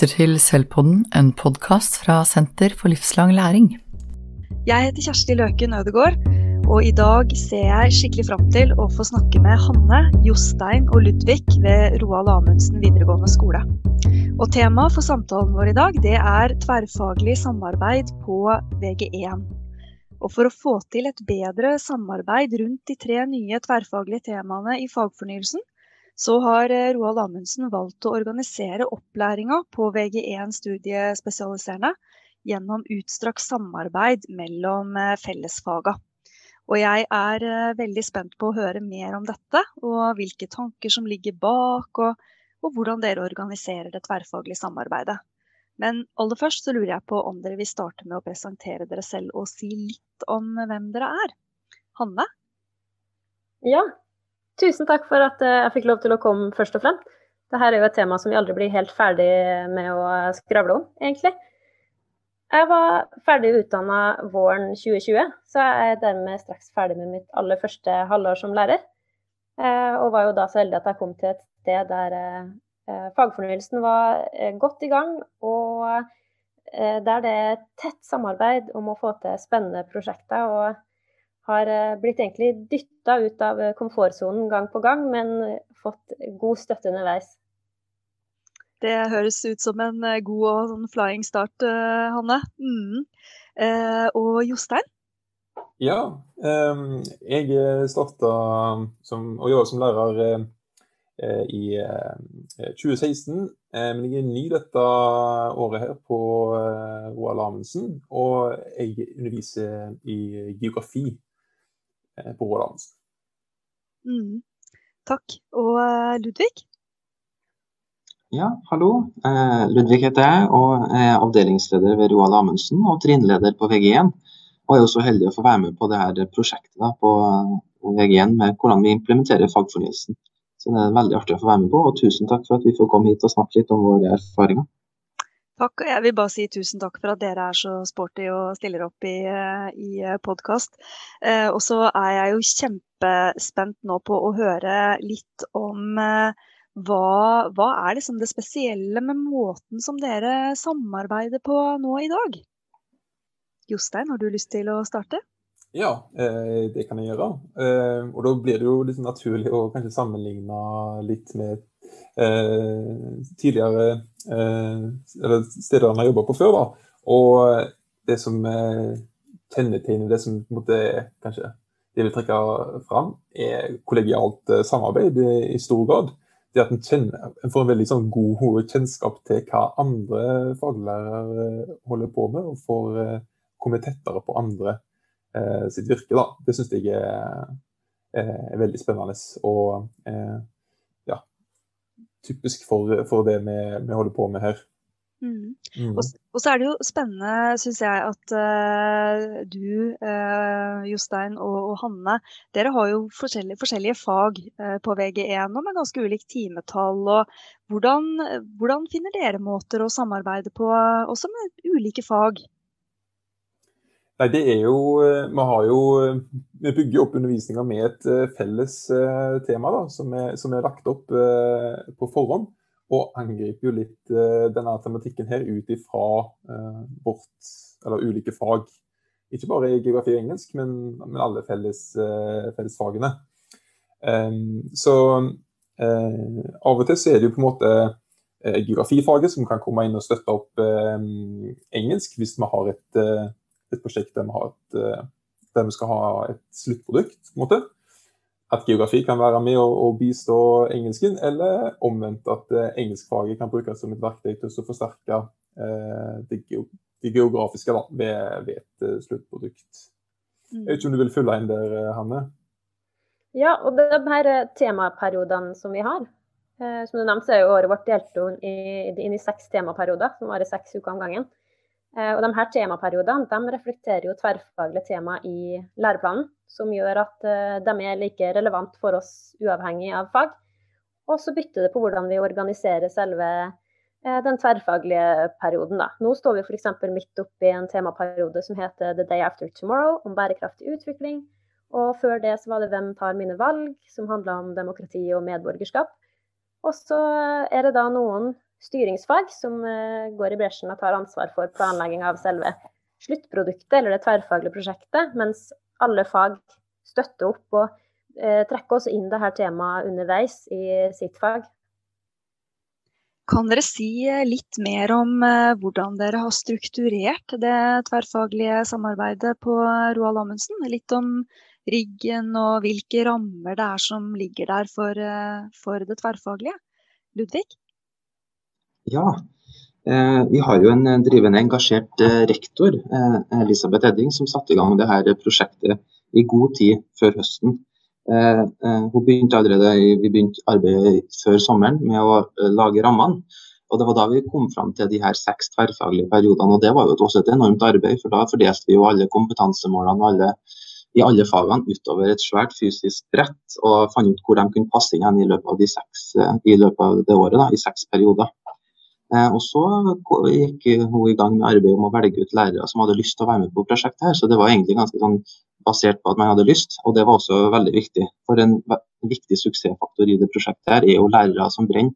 lytter til Selvpodden, en podkast fra Senter for livslang læring. Jeg heter Kjersti Løken Ødegård, og i dag ser jeg skikkelig fram til å få snakke med Hanne, Jostein og Ludvig ved Roald Amundsen videregående skole. Og Temaet for samtalen vår i dag det er tverrfaglig samarbeid på VG1. Og For å få til et bedre samarbeid rundt de tre nye tverrfaglige temaene i fagfornyelsen, så har eh, Roald Amundsen valgt å organisere opplæringa på VG1 studiespesialiserende gjennom utstrakt samarbeid mellom eh, fellesfaga. Og jeg er eh, veldig spent på å høre mer om dette, og hvilke tanker som ligger bak, og, og hvordan dere organiserer det tverrfaglige samarbeidet. Men aller først så lurer jeg på om dere vil starte med å presentere dere selv og si litt om hvem dere er. Hanne? Ja, Tusen takk for at eh, jeg fikk lov til å komme først og fremst. Dette er jo et tema som vi aldri blir helt ferdig med å skravle om, egentlig. Jeg var ferdig utdanna våren 2020, så jeg er dermed straks ferdig med mitt aller første halvår som lærer. Eh, og var jo da så heldig at jeg kom til et sted der eh, fagfornyelsen var godt i gang, og der det er tett samarbeid om å få til spennende prosjekter. og har eh, blitt egentlig dytta ut av eh, komfortsonen gang på gang, men fått god støtte underveis. Det høres ut som en eh, god og sånn flying start, Hanne. Mm. Eh, og Jostein? Ja, eh, jeg starta å jobbe som lærer eh, i 2016. men jeg er ny dette året her på Roald Amundsen, og jeg underviser i geografi Eh, på rådet hans. Mm. Takk. Og eh, Ludvig? Ja, hallo. Eh, Ludvig heter jeg, og er avdelingsleder ved Roald Amundsen og trinnleder på VG1. Og er også heldig å få være med på det her prosjektet da, på VG1 med hvordan vi implementerer fagfornyelsen. Så det er veldig artig å få være med på, og tusen takk for at vi får komme hit og snakke litt om våre erfaringer. Takk. Jeg vil bare si tusen takk for at dere er så sporty og stiller opp i, i podkast. Eh, og så er jeg jo kjempespent nå på å høre litt om eh, hva, hva er liksom det spesielle med måten som dere samarbeider på nå i dag? Jostein, har du lyst til å starte? Ja, eh, det kan jeg gjøre. Eh, og da blir det jo litt naturlig å kanskje sammenligne litt med Eh, tidligere eh, eller steder han har jobba på før. da, Og det som kjennetegner det som på en måte kanskje det vil trekke fram, er kollegialt eh, samarbeid i stor grad. Det at en, kjenner, en får en veldig sånn god kjennskap til hva andre faglærere holder på med, og får komme tettere på andre eh, sitt virke. Da. Det syns jeg er, er, veldig spennende. Og eh, typisk for, for det vi, vi, holder på med her. Mm. Mm. Og, og, så er det jo spennende, syns jeg, at uh, du, uh, Jostein og, og, Hanne, dere har jo forskjellige, forskjellige fag uh, på VG1 og med ganske ulikt timetall. og hvordan, hvordan, finner dere måter å samarbeide på, også med ulike fag? Nei, det er jo Vi har jo Vi bygger opp undervisninga med et eh, felles eh, tema da, som er, som er lagt opp eh, på forhånd. Og angriper jo litt denne tematikken her ut ifra vårt, eller ulike fag. Ikke bare geografi og engelsk, men, men alle felles, fellesfagene. Ehm, så av og til så er det jo på en måte geografifaget som kan komme inn og støtte opp engelsk, hvis vi har et et prosjekt der vi, et, eh, der vi skal ha et sluttprodukt. på en måte. At geografi kan være med å, bistå engelsken, eller omvendt at eh, engelskfaget kan brukes som et verktøy til å forsterke eh, det, det, geografiske da, ved, ved, et sluttprodukt. Mm. Jeg vet ikke om du vil følge inn der, Hanne? Ja, og de her temaperiodene som vi har, eh, som du nevnte, så er jo året vårt delt inn i, i seks temaperioder, som varer seks uker om gangen. Eh, og de her temaperiodene de reflekterer jo tverrfaglige tema i læreplanen, som gjør at eh, de er like relevant for oss uavhengig av fag. Og så bytter det på hvordan vi organiserer selve eh, den tverrfaglige perioden. Da. Nå står vi f.eks. midt oppi en temaperiode som heter The Day After Tomorrow, om bærekraftig utvikling. Og før det så var det Hvem tar mine valg, som handla om demokrati og medborgerskap. Og så er det da noen styringsfag som går i bresjen og tar ansvar for planlegging av selve sluttproduktet eller det tverrfaglige prosjektet, mens alle fag støtter opp og eh, trekker også inn dette temaet underveis i sitt fag. Kan dere si litt mer om eh, hvordan dere har strukturert det tverrfaglige samarbeidet på Roald Amundsen? Litt om riggen og hvilke rammer det er som ligger der for, eh, for det tverrfaglige? Ludvig? Ja, Eh, vi har jo en eh, drivende engasjert eh, rektor, Elisabeth Edding, som satte i gang det her prosjektet i god tid før høsten. Hun begynte allerede, Vi begynte arbeidet før sommeren med å lage rammene. Og Det var da vi kom fram til de her seks tverrfaglige periodene. og Det var jo også et enormt arbeid, for da fordelte vi jo alle kompetansemålene alle, i alle fagene utover et svært fysisk brett, og fant ut hvor de kunne passe inn i løpet av, de seks, i løpet av det året, da, i seks perioder. Eh, og så gikk hun i gang med arbeidet om å velge ut lærere som hadde lyst til å være med på prosjektet. her, Så det var egentlig ganske sånn basert på at man hadde lyst, og det var også veldig viktig. For en viktig suksessfaktor i det prosjektet her er jo lærere som brenner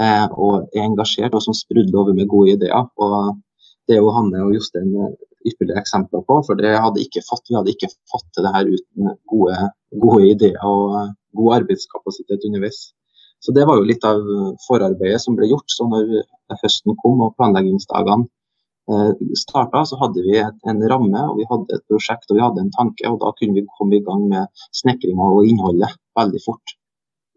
eh, og er engasjert og som sprudler over med gode ideer. og Det er jo Hanne og Jostein ypperlige eksempler på, for hadde fått, vi hadde ikke fått til det her uten gode, gode ideer og god arbeidskapasitet underveis. Så Det var jo litt av forarbeidet som ble gjort. så når høsten kom og planleggingsdagene eh, starta, så hadde vi en ramme og vi hadde et prosjekt og vi hadde en tanke. og Da kunne vi komme i gang med snekringa og innholdet veldig fort.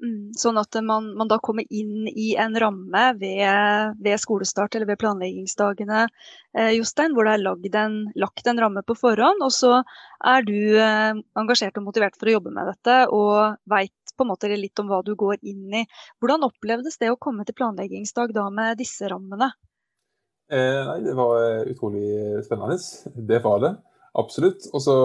Mm, sånn at man, man, da kommer inn i en ramme ved, ved skolestart eller ved planleggingsdagene, eh, Jostein, hvor det er en, lagt en, ramme på forhånd. Og så er du eh, engasjert og motivert for å jobbe med dette og veit på en måte litt om hva du går inn i. Hvordan opplevdes det å komme til planleggingsdag da med disse rammene? Eh, nei, Det var eh, utrolig spennende. Det var det. Absolutt. Og så,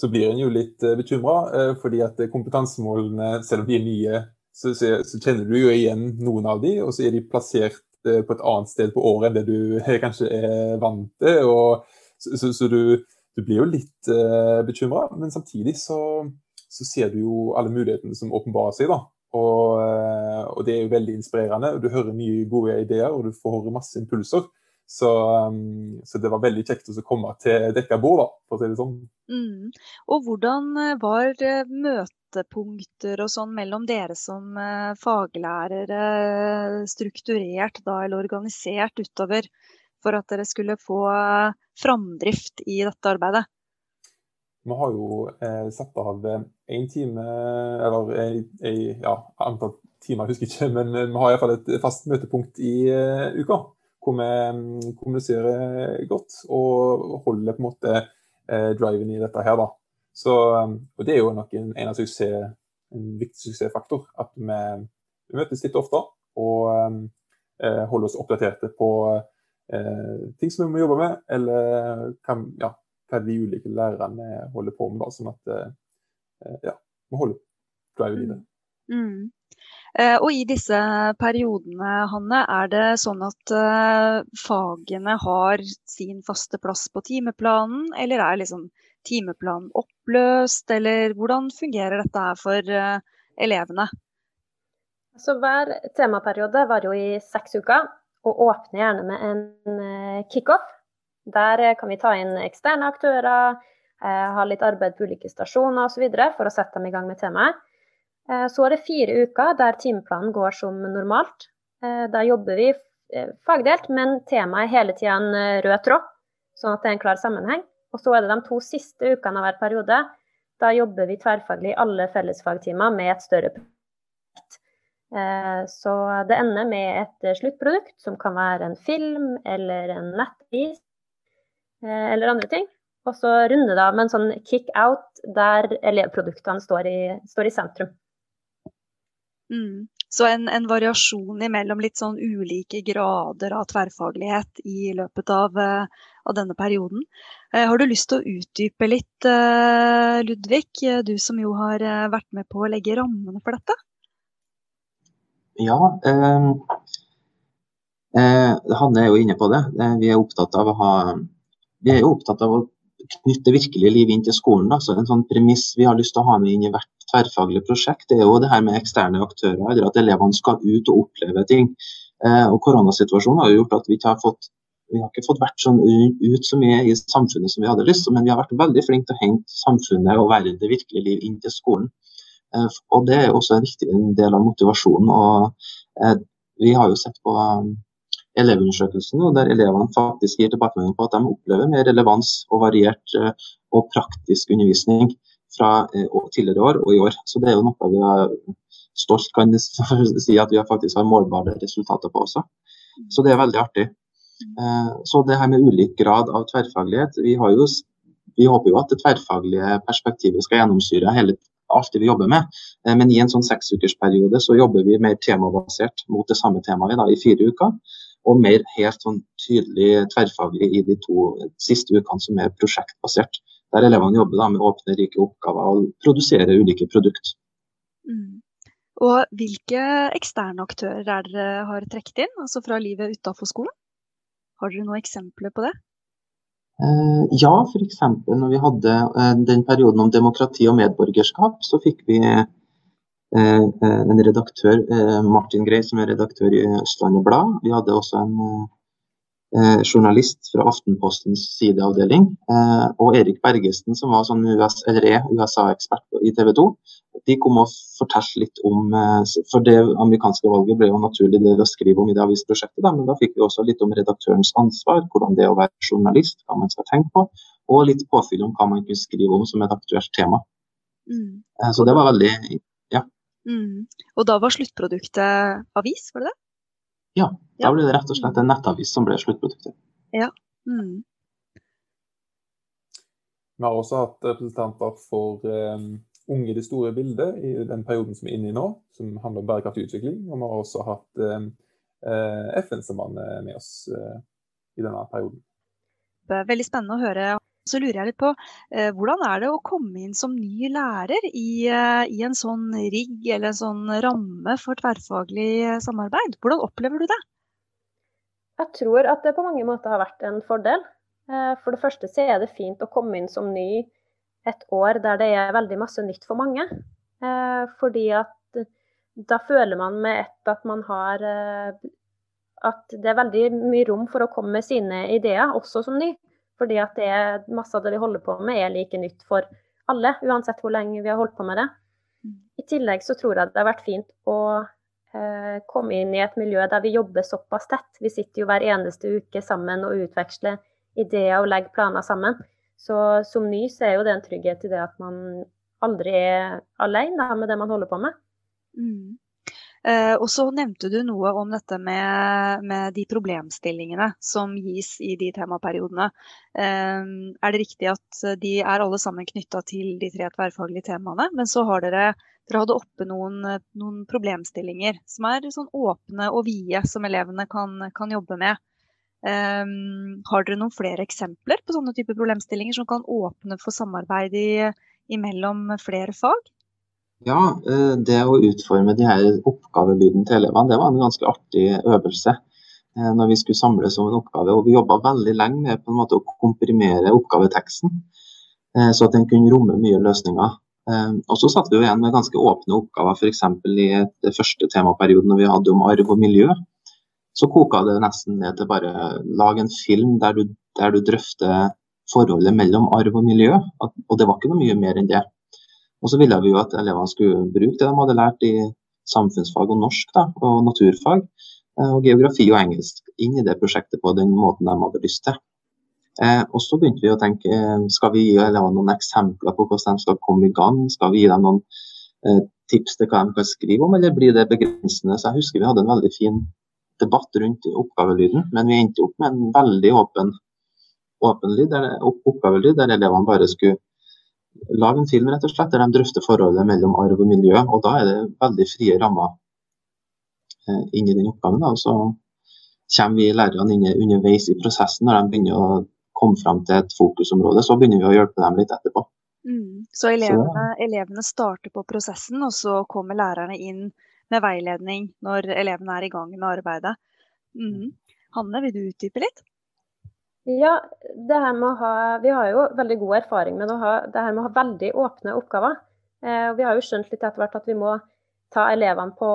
så blir en jo litt eh, bekymra, eh, fordi at kompetansemålene, selv om de er nye, så, så, så, kjenner du jo igjen noen av de, og så er de plassert eh, på et annet sted på året enn det du kanskje er vant til. og Så, så du, du, blir jo litt eh, bekymra, men samtidig så så ser du jo alle mulighetene som åpenbarer seg. da. Og, eh, og, det er jo veldig inspirerende. og Du hører mye gode ideer, og du får masse impulser. Så, um, så det var veldig kjekt å komme til dekka bord, da, for å si det sånn. Mm. Og hvordan eh, var eh, møtepunkter og sånn mellom dere som faglærere strukturert da, eller organisert utover for at dere skulle få framdrift i dette arbeidet? Vi har jo eh, satt av én time, eller ei, ja, antall timer, jeg husker ikke, men vi har iallfall et fast møtepunkt i uh, uka. Hvor vi mm, kommuniserer godt og holder på en måte eh, driven i dette her. da. Så, og Det er jo nok en, en, suksess, en viktig suksessfaktor. At vi, vi, møtes litt ofte og uh, holder oss oppdaterte på ting som vi må jobbe med, eller kan, ja, hva de ulike lærerne holder på med. Da, sånn at eh, ja, vi holder drive i det. Mm. Eh, og i disse periodene, Hanne, er det sånn at uh, fagene har sin faste plass på timeplanen, eller er liksom timeplanen oppløst, eller hvordan fungerer dette her for uh, elevene? Så hver temaperiode varer jo i seks uker, og åpner gjerne med en kickoff der eh, kan vi ta inn eksterne aktører, eh, ha litt arbeid på ulike stasjoner osv. for å sette dem i gang med temaet. Eh, så er det fire uker der timeplanen går som normalt. Da jobber vi fagdelt, men temaet er hele tida en rød tråd, sånn at det er en klar sammenheng. Og så er det de to siste ukene av hver periode. Da jobber vi tverrfaglig i alle fellesfagtimer med et større prosjekt. Så det ender med et sluttprodukt, som kan være en film eller en nettvis eller andre ting. Og så runde det av med en sånn kick-out der elevproduktene står i, står i sentrum. Mm. Så en, en, variasjon mellom litt sånn ulike grader av tverrfaglighet i løpet av, uh, av denne perioden. Uh, har du lyst til å utdype litt, Ludvig, du som jo har vært med på å legge rammene for dette? Ja, Hanne er jo inne på det. vi er opptatt av å ha vi er jo opptatt av å knytte virkelig liv inn til skolen. Da. Så en sånn premiss vi har lyst til å ha med inn i hvert tverrfaglig prosjekt, det er jo det her med eksterne aktører. eller At elevene skal ut og oppleve ting. Og Koronasituasjonen har jo gjort at vi ikke har fått vi har ikke fått vært sånn ut så mye i samfunnet som vi hadde lyst til, men vi har vært veldig flinke til å hente samfunnet og verden, det virkelige liv inn til skolen. Og Det er også en viktig del av motivasjonen. og Vi har jo sett på elevundersøkelsen, der elevene faktisk gir tilbakemelding på at de opplever mer relevans og variert eh, og praktisk undervisning fra eh, tidligere år og i år. Så det er jo noe vi har stolt kan si at vi faktisk har målbare resultater på også. Så det er veldig artig. Eh, så det her med ulik grad av tverrfaglighet. Vi, jo, vi håper jo at det tverrfaglige perspektivet skal gjennomsyre hele alt det vi jobber med. Men i en sånn seksukersperiode så jobber vi mer temabasert mot det samme temaet da, i fire uker og mer helt sånn tydelig tverrfaglig i de to siste ukene som er prosjektbasert. Der elevene jobber da, med åpne, rike oppgaver og produserer ulike produkter. Mm. Og hvilke eksterne aktører er dere har trukket inn, altså fra livet utenfor skolen? Har dere noen eksempler på det? Eh, ja, f.eks. når vi hadde eh, den perioden om demokrati og medborgerskap, så fikk vi en redaktør, eh, Martin Grei, som er redaktør i Østlandet Blad. Vi hadde også en journalist fra Aftenpostens sideavdeling. Og Erik Bergesten, som var sånn US, eller er USA-ekspert i TV 2. De kom og fortalte litt om For det amerikanske valget ble jo naturlig det å skrive om i det avisprosjektet, men da fikk vi også litt om redaktørens ansvar, hvordan det er å være journalist, hva man skal tenke på, og litt påfyll om hva man kunne skrive om som et aktuelt tema. Mm. Så det var veldig Mm. Og da var sluttproduktet avis, var det det? Ja, da ble det rett og slett en nettavis som ble sluttproduktet. Ja. Mm. Vi har også hatt representanter for um, Unge i det store bildet i den perioden som vi er inne i nå, som handler om bærekraftig utvikling. Og vi har også hatt um, uh, FN-sambandet med oss uh, i denne perioden. Det er veldig spennende å høre så lurer jeg litt på, eh, hvordan er det å komme inn som ny lærer i, eh, i en sånn rigg eller en sånn ramme for tverrfaglig samarbeid? Hvordan opplever du det? Jeg tror at det på mange måter har vært en fordel. Eh, for det første så er det fint å komme inn som ny et år der det er veldig masse nytt for mange. Eh, fordi at da føler man med ett at man har eh, At det er veldig mye rom for å komme med sine ideer, også som ny. Fordi at det er masse av det vi holder på med, er like nytt for alle, uansett hvor lenge vi har holdt på med det. Mm. I tillegg så tror jeg det har vært fint å eh, komme inn i et miljø der vi jobber såpass tett. Vi sitter jo hver eneste uke sammen og utveksler ideer og legger planer sammen. Så som ny så er jo det en trygghet i det at man aldri er alene med det man holder på med. Mm. Eh, og så nevnte du noe om dette med, med, de problemstillingene som gis i de temaperiodene. Eh, er det riktig at de er alle sammen knytta til de tre tverrfaglige temaene? Men så har dere, dere hadde oppe noen, noen, problemstillinger som er sånn åpne og vide, som elevene kan, kan jobbe med. Um, har dere noen flere eksempler på sånne typer problemstillinger som kan åpne for samarbeid i, imellom flere fag? Ja, eh, det å utforme de her oppgavelyden til elevene, det var en ganske artig øvelse. Eh, når vi skulle samles om en oppgave. Og vi jobba veldig lenge med på en måte å komprimere oppgaveteksten, eh, så at den kunne romme mye løsninger. Og så satt vi jo igjen med ganske åpne oppgaver, f.eks. i det første temaperioden når vi hadde om arv og miljø. Så koka det nesten ned til bare lag en film der du, der du drøfter forholdet mellom arv og miljø. Og det var ikke noe mye mer enn det. Og så ville vi jo at elevene skulle bruke det de hadde lært i samfunnsfag og norsk da, og naturfag, eh, og geografi og engelsk inn i det prosjektet på den måten de hadde lyst til. Eh, og så begynte vi å tenke skal vi gi elevene noen eksempler på hvordan de skal komme i gang. Skal vi gi dem noen eh, tips til hva de kan skrive om, eller blir det begrensende? Så jeg husker vi hadde en veldig fin debatt rundt oppgavelyden, men vi endte opp med en veldig åpen, åpen lyd, der, oppgavelyd der elevene bare skulle lage en film rett og slett, der de drøfter forholdet mellom arv og miljø. og Da er det veldig frie rammer eh, inn i den oppgaven. Da. Så kommer vi lærerne inn underveis i prosessen når de begynner å komme fram til et fokusområde. Så begynner vi å hjelpe dem litt etterpå. Mm. Så, elevene, så elevene starter på prosessen, og så kommer lærerne inn med veiledning når elevene er i gang med arbeidet. Mm. Hanne, vil du utdype litt? Ja, det her med å ha, vi har jo veldig god erfaring med å ha, det her med å ha veldig åpne oppgaver. Eh, og vi har jo skjønt litt etter hvert at vi må ta elevene på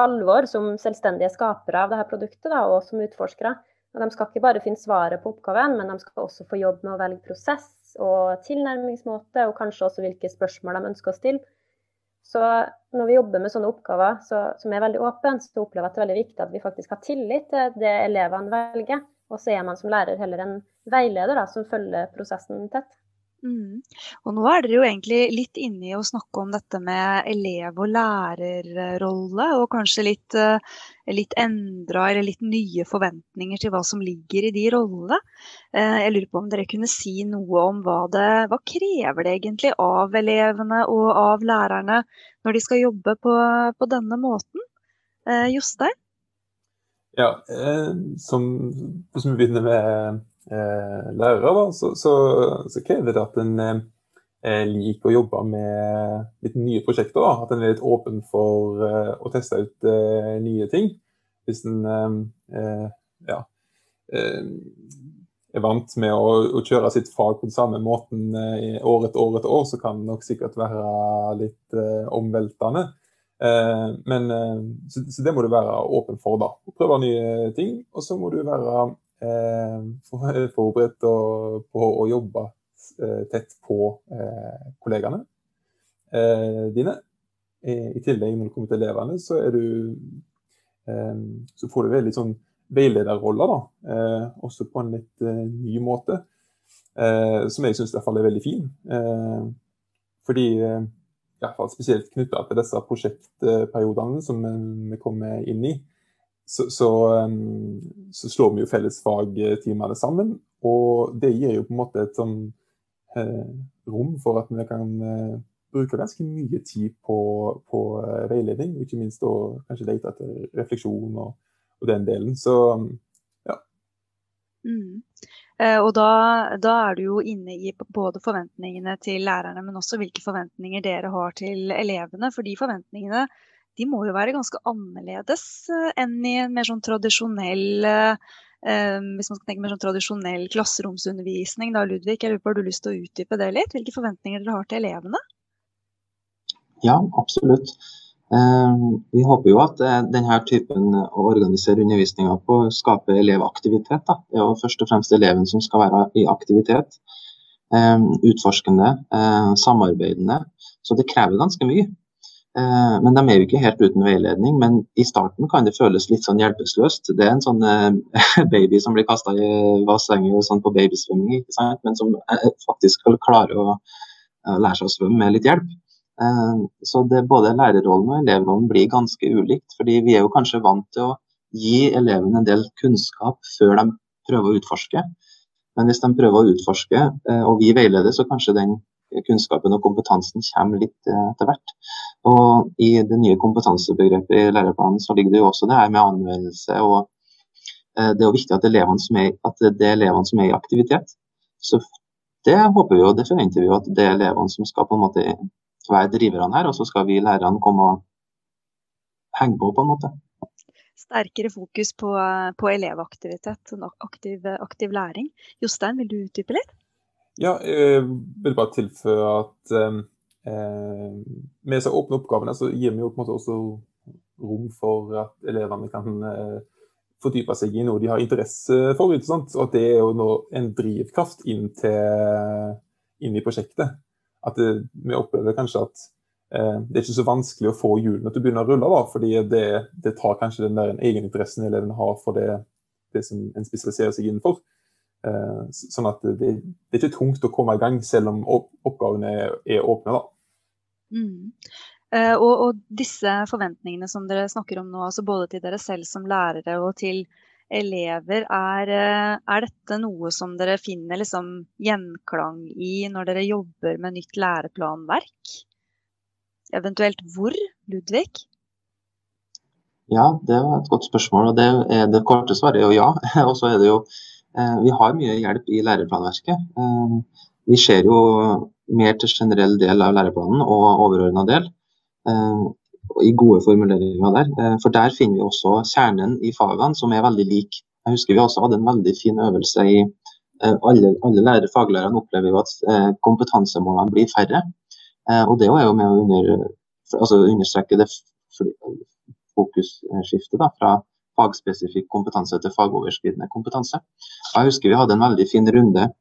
alvor som selvstendige skapere av dette produktet da, og som utforskere. Og de skal ikke bare finne svaret på oppgaven, men de skal også få jobb med å velge prosess og tilnærmingsmåte, og kanskje også hvilke spørsmål de ønsker å stille. Så når vi jobber med sånne oppgaver så, som er veldig åpne, så opplever jeg at det er veldig viktig at vi faktisk har tillit til det elevene velger. Og så er man som lærer heller en veileder da, som følger prosessen tett. Mm. Og nå er dere jo egentlig litt inne i å snakke om dette med elev- og lærerrolle, og kanskje litt, eh, litt endra eller litt nye forventninger til hva som ligger i de rollene. Eh, jeg lurer på om dere kunne si noe om hva det hva krever det egentlig av elevene og av lærerne når de skal jobbe på, på denne måten? Eh, Jostein? Ja, som, hvis vi begynner med eh, lærere, da, så, så, så, krever det at en eh, liker å jobbe med litt nye prosjekter. Da. At en er litt åpen for eh, å teste ut eh, nye ting. Hvis en eh, eh, ja, er vant med å, å, kjøre sitt fag på den samme måten år etter år etter år, så kan det nok sikkert være litt omveltende. Men, så, så, det må du være åpen for. da, Prøve nye ting. Og så må du være Eh, forberedt på å jobbe eh, tett på eh, kollegaene dine. I tillegg, når du kommer til elevene, så, er du, så får du veldig sånn veilederroller, da. også på en litt ny måte. som jeg syns er veldig fin. fordi i hvert fall spesielt knytta til disse prosjektperiodene som vi kommer inn i, så, så, um, så, slår vi jo fellesfagtimene sammen. Og det gir jo på en måte et sånn eh, rom for at vi kan eh, bruke ganske mye tid på, på eh, veiledning. Ikke minst da kanskje lete etter refleksjon og, og, den delen. Så um, ja. Mm. Eh, og da, da, er du jo inne i både forventningene til lærerne, men også hvilke forventninger dere har til elevene. For de forventningene de må jo være ganske annerledes eh, enn i en mer sånn tradisjonell eh, hvis man skal tenke mer sånn tradisjonell klasseromsundervisning. Da, Ludvig, jeg lurer på, Har du lyst til å utdype det litt? Hvilke forventninger dere har til elevene? Ja, absolutt. Eh, vi håper jo at denne typen å organisere undervisninga på skaper elevaktivitet. Da. Det er jo først og fremst eleven som skal være i aktivitet. Utforskende, samarbeidende. Så det krever ganske mye. Eh, men de er jo ikke helt uten veiledning. Men i starten kan det føles litt sånn hjelpeløst. Det er en sånn eh, baby som blir kasta i bassenget sånn på babysvømming, men som eh, faktisk skal klare å lære seg å svømme med litt hjelp. Så det, både lærerrollen og elevrollen blir ganske ulikt. fordi vi er jo kanskje vant til å gi elevene en del kunnskap før de prøver å utforske. Men hvis de prøver å utforske, og vi veileder, så kanskje den kunnskapen og kompetansen kommer litt etter hvert. Og I det nye kompetansebegrepet i læreplanen så ligger det jo også det her med anvendelse. og eh, Det er jo viktig at, er, at det er elevene som er i aktivitet. Så Det håper vi og det forventer vi at det er elevene som skal på en måte være driverne her. Og så skal vi lærerne komme og henge på, på en måte. Sterkere fokus på, på elevaktivitet, aktiv, aktiv læring. Jostein, vil du utdype litt? Ja, jeg vil bare tilføye at um Eh, med disse åpne oppgavene så gir vi jo på en måte også rom for at elevene kan eh, fordype seg i noe de har interesse for. Ikke sant? Og at det er jo en drivkraft inn, til, inn i prosjektet. At det, vi opplever kanskje at eh, det er ikke så vanskelig å få hjulene til å begynne å rulle, da, fordi det, det tar kanskje den der egeninteressen elevene har for det, det som en spesialiserer seg innenfor. Eh, sånn at det, det, er ikke tungt å komme i gang, selv om oppgavene er, er åpne. da. Mm. Eh, og, og, disse forventningene som dere snakker om nå, altså både til dere selv som lærere og til elever, er, uh, er dette noe som dere finner liksom gjenklang i når dere jobber med nytt læreplanverk? Eventuelt hvor, Ludvig? Ja, det var et godt spørsmål. og Det, er det korte svaret er jo ja. og så er det jo Eh, vi har mye hjelp i læreplanverket. Eh, vi ser jo mer til generell del av læreplanen og overordna del. Eh, I gode formuleringer der. For der finner vi også kjernen i fagene, som er veldig lik. Jeg husker vi også hadde en veldig fin øvelse i alle, alle og faglærerne opplever jo at kompetansemålene blir færre. Og det er jo med å under, altså understreke det fokusskiftet da, fra fagspesifikk kompetanse til fagoverskridende kompetanse. Jeg husker vi hadde en veldig fin runde eh,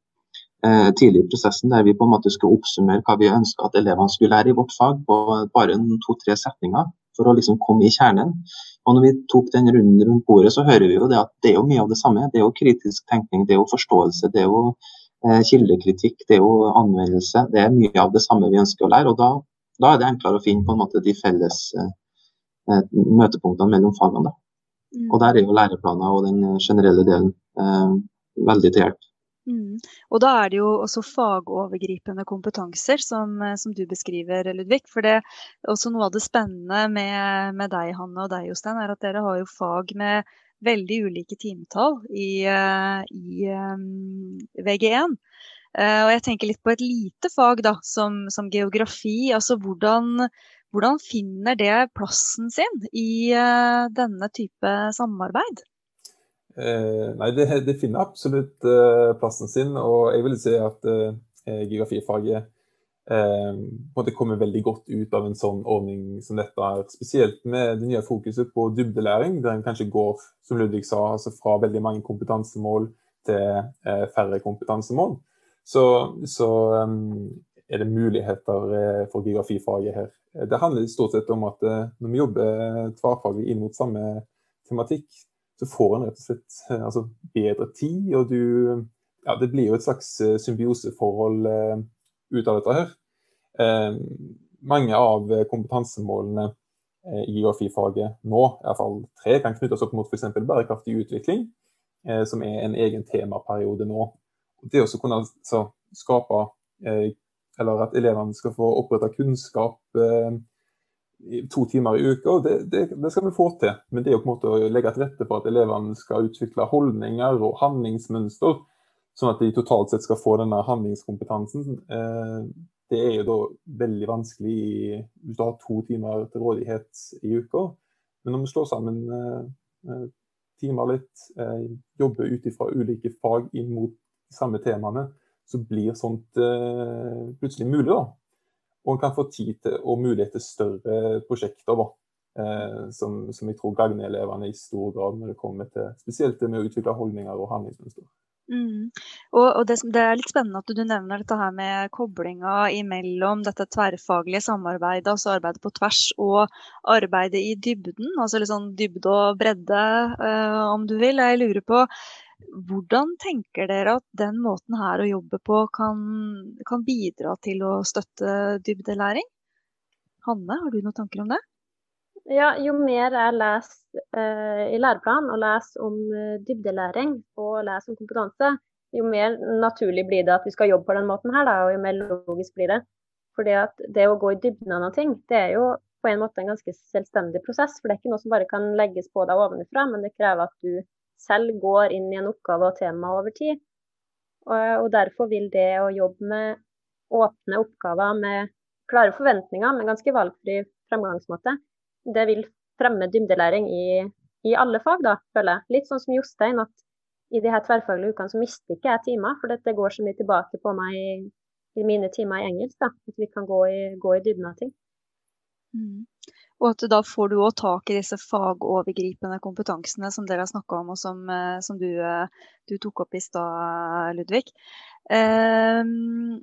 tidlig i prosessen der vi på en måte skulle oppsummere hva vi ønska at elevene skulle lære i vårt fag på bare to-tre setninger for å liksom komme i kjernen. Og når vi tok den runden rundt bordet, så hører vi jo det at det er jo mye av det samme. Det er jo kritisk tenkning, det er jo forståelse, det er jo eh, kildekritikk, det er jo anvendelse. Det er mye av det samme vi ønsker å lære. og da, da er det enklere å finne på en måte de felles eh, eh møtepunktene mellom fagene. Mm. Og der er jo læreplaner og den generelle delen eh, veldig til hjelp. Mm. Og da er det jo også fagovergripende kompetanser, som, eh, som du beskriver, Ludvig. For det er også noe av det spennende med, med deg, Hanne, og deg, Jostein, er at dere har jo fag med veldig ulike timetall i, eh, i um, VG1. Uh, og jeg tenker litt på et lite fag da, som, som geografi. altså hvordan, hvordan, finner det plassen sin i uh, denne type samarbeid? Eh, nei, det, det, finner absolutt eh, plassen sin. Og jeg vil si at eh, geografifaget eh, kommer veldig godt ut av en sånn ordning som dette. er, Spesielt med det nye fokuset på dybdelæring, der en kanskje går som Ludvig sa, altså fra veldig mange kompetansemål til eh, færre kompetansemål. Så, så um, er det muligheter eh, for geografifaget her. Det handler stort sett om at når vi jobber tverrfaglig inn mot samme tematikk, så får en rett og slett eh, altså, bedre tid. Og du Ja, det blir jo et slags eh, symbioseforhold uh, ut av dette her. Uh, mange av kompetansemålene uh, i geografifaget nå, iallfall tre, kan knyttes opp mot f.eks. bærekraftig utvikling, som er en egen temaperiode nå. Det å kunne altså, skape eller at elevene skal få oppretta kunnskap to timer i uka, det, det, det, skal vi få til. Men det er jo på en måte å legge til rette for at elevene skal utvikle holdninger og handlingsmønster, sånn at de totalt sett skal få denne handlingskompetansen. Eh, det er jo da veldig vanskelig hvis du har to timer til rådighet i uka. Men når vi slår sammen eh, eh, timer litt, jobber ut ifra ulike fag inn mot samme temaene, så blir sånt plutselig mulig. da og en kan få tid til og mulighet til større prosjekter. eh, som, som, jeg tror gagner elevene i stor grad når det kommer til spesielt med å utvikle holdninger og handlingsmønster. Mm. Og, og det, det, er litt spennende at du nevner dette her med koblinga imellom dette tverrfaglige samarbeidet, altså arbeidet på tvers, og arbeidet i dybden. Altså litt sånn dybde og bredde, eh, om du vil. Jeg lurer på hvordan tenker dere at den måten her å jobbe på kan, kan bidra til å støtte dybdelæring? Hanne, har du noen tanker om det? Ja, jo mer jeg leser eh, i læreplanen og leser om eh, dybdelæring og leser om kompetanse, jo mer naturlig blir det at vi skal jobbe på den måten her, da, og jo mer logisk blir det. At det å gå i dybden av noe, det er jo på en måte en ganske selvstendig prosess. For det er ikke noe som bare kan legges på deg ovenfra, men det krever at du selv går inn i en oppgave og tema over tid. Og, derfor vil det å jobbe med åpne oppgaver med klare forventninger, med ganske valgfri fremgangsmåte, det vil fremme dybdelæring i, i alle fag, da, føler jeg. Litt sånn som Jostein, at i de her tverrfaglige ukene så mister ikke jeg timer, for dette går så mye tilbake på meg i, i mine timer i engelsk. da, At vi kan gå i, gå i dybden av ting. Mm. Og at da får du òg tak i disse fagovergripende kompetansene som dere har snakka om, og som, eh, som du, eh, du, tok opp i stad, Ludvig. Ehm,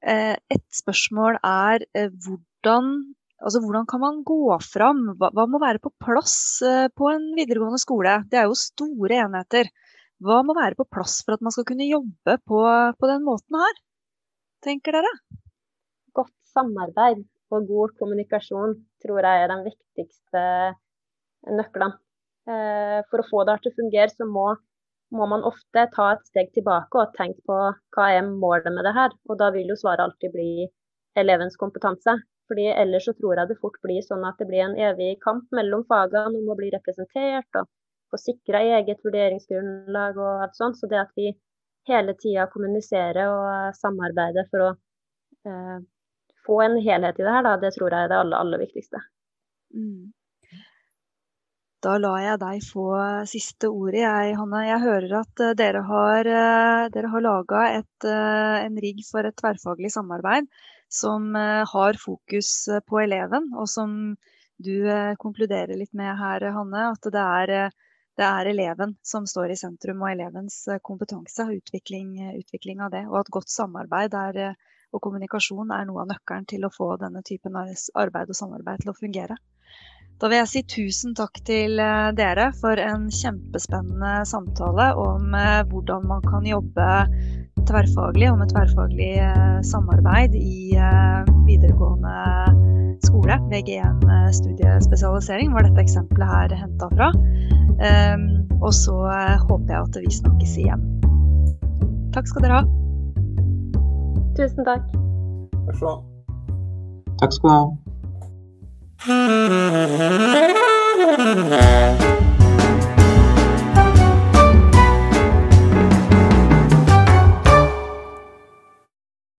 eh, et spørsmål er hvordan, altså hvordan kan man gå fram? Hva, hva må være på plass på en videregående skole? Det er jo store enheter. Hva må være på plass for at man skal kunne jobbe på, på den måten her, tenker dere? Godt samarbeid og god kommunikasjon tror jeg er den viktigste nøklene. Eh, for å få det til å fungere, så må, må, man ofte ta et steg tilbake og tenke på hva er målet med det her. Og da vil jo svaret alltid bli elevens kompetanse. Fordi ellers så tror jeg det fort blir sånn at det blir en evig kamp mellom fagene om å bli representert og få sikra eget vurderingsgrunnlag og alt sånt. Så det at vi hele tida kommuniserer og samarbeider for å eh, få en helhet i det her, da, det tror jeg er det aller, aller viktigste. Mm. Da lar jeg deg få siste ordet, jeg, Hanne. Jeg hører at eh, dere har, uh, dere har laga uh, en rigg for et tverrfaglig samarbeid som har fokus på eleven, og som du konkluderer litt med her, Hanne. At det er, det er, eleven som står i sentrum, og elevens kompetanse. Utvikling, utvikling av det. Og at godt samarbeid er, og kommunikasjon er noe av nøkkelen til å få denne typen arbeid og samarbeid til å fungere. Da vil jeg si tusen takk til eh, dere for en kjempespennende samtale om eh, hvordan man kan jobbe tverrfaglig og med tverrfaglig eh, samarbeid i videregående skole. VG1 studiespesialisering var dette eksempelet her henta fra. Ehm, og så håper jeg at vi snakkes igjen. Takk skal dere ha. Tusen takk. Takk skal du ha. Takk skal du ha.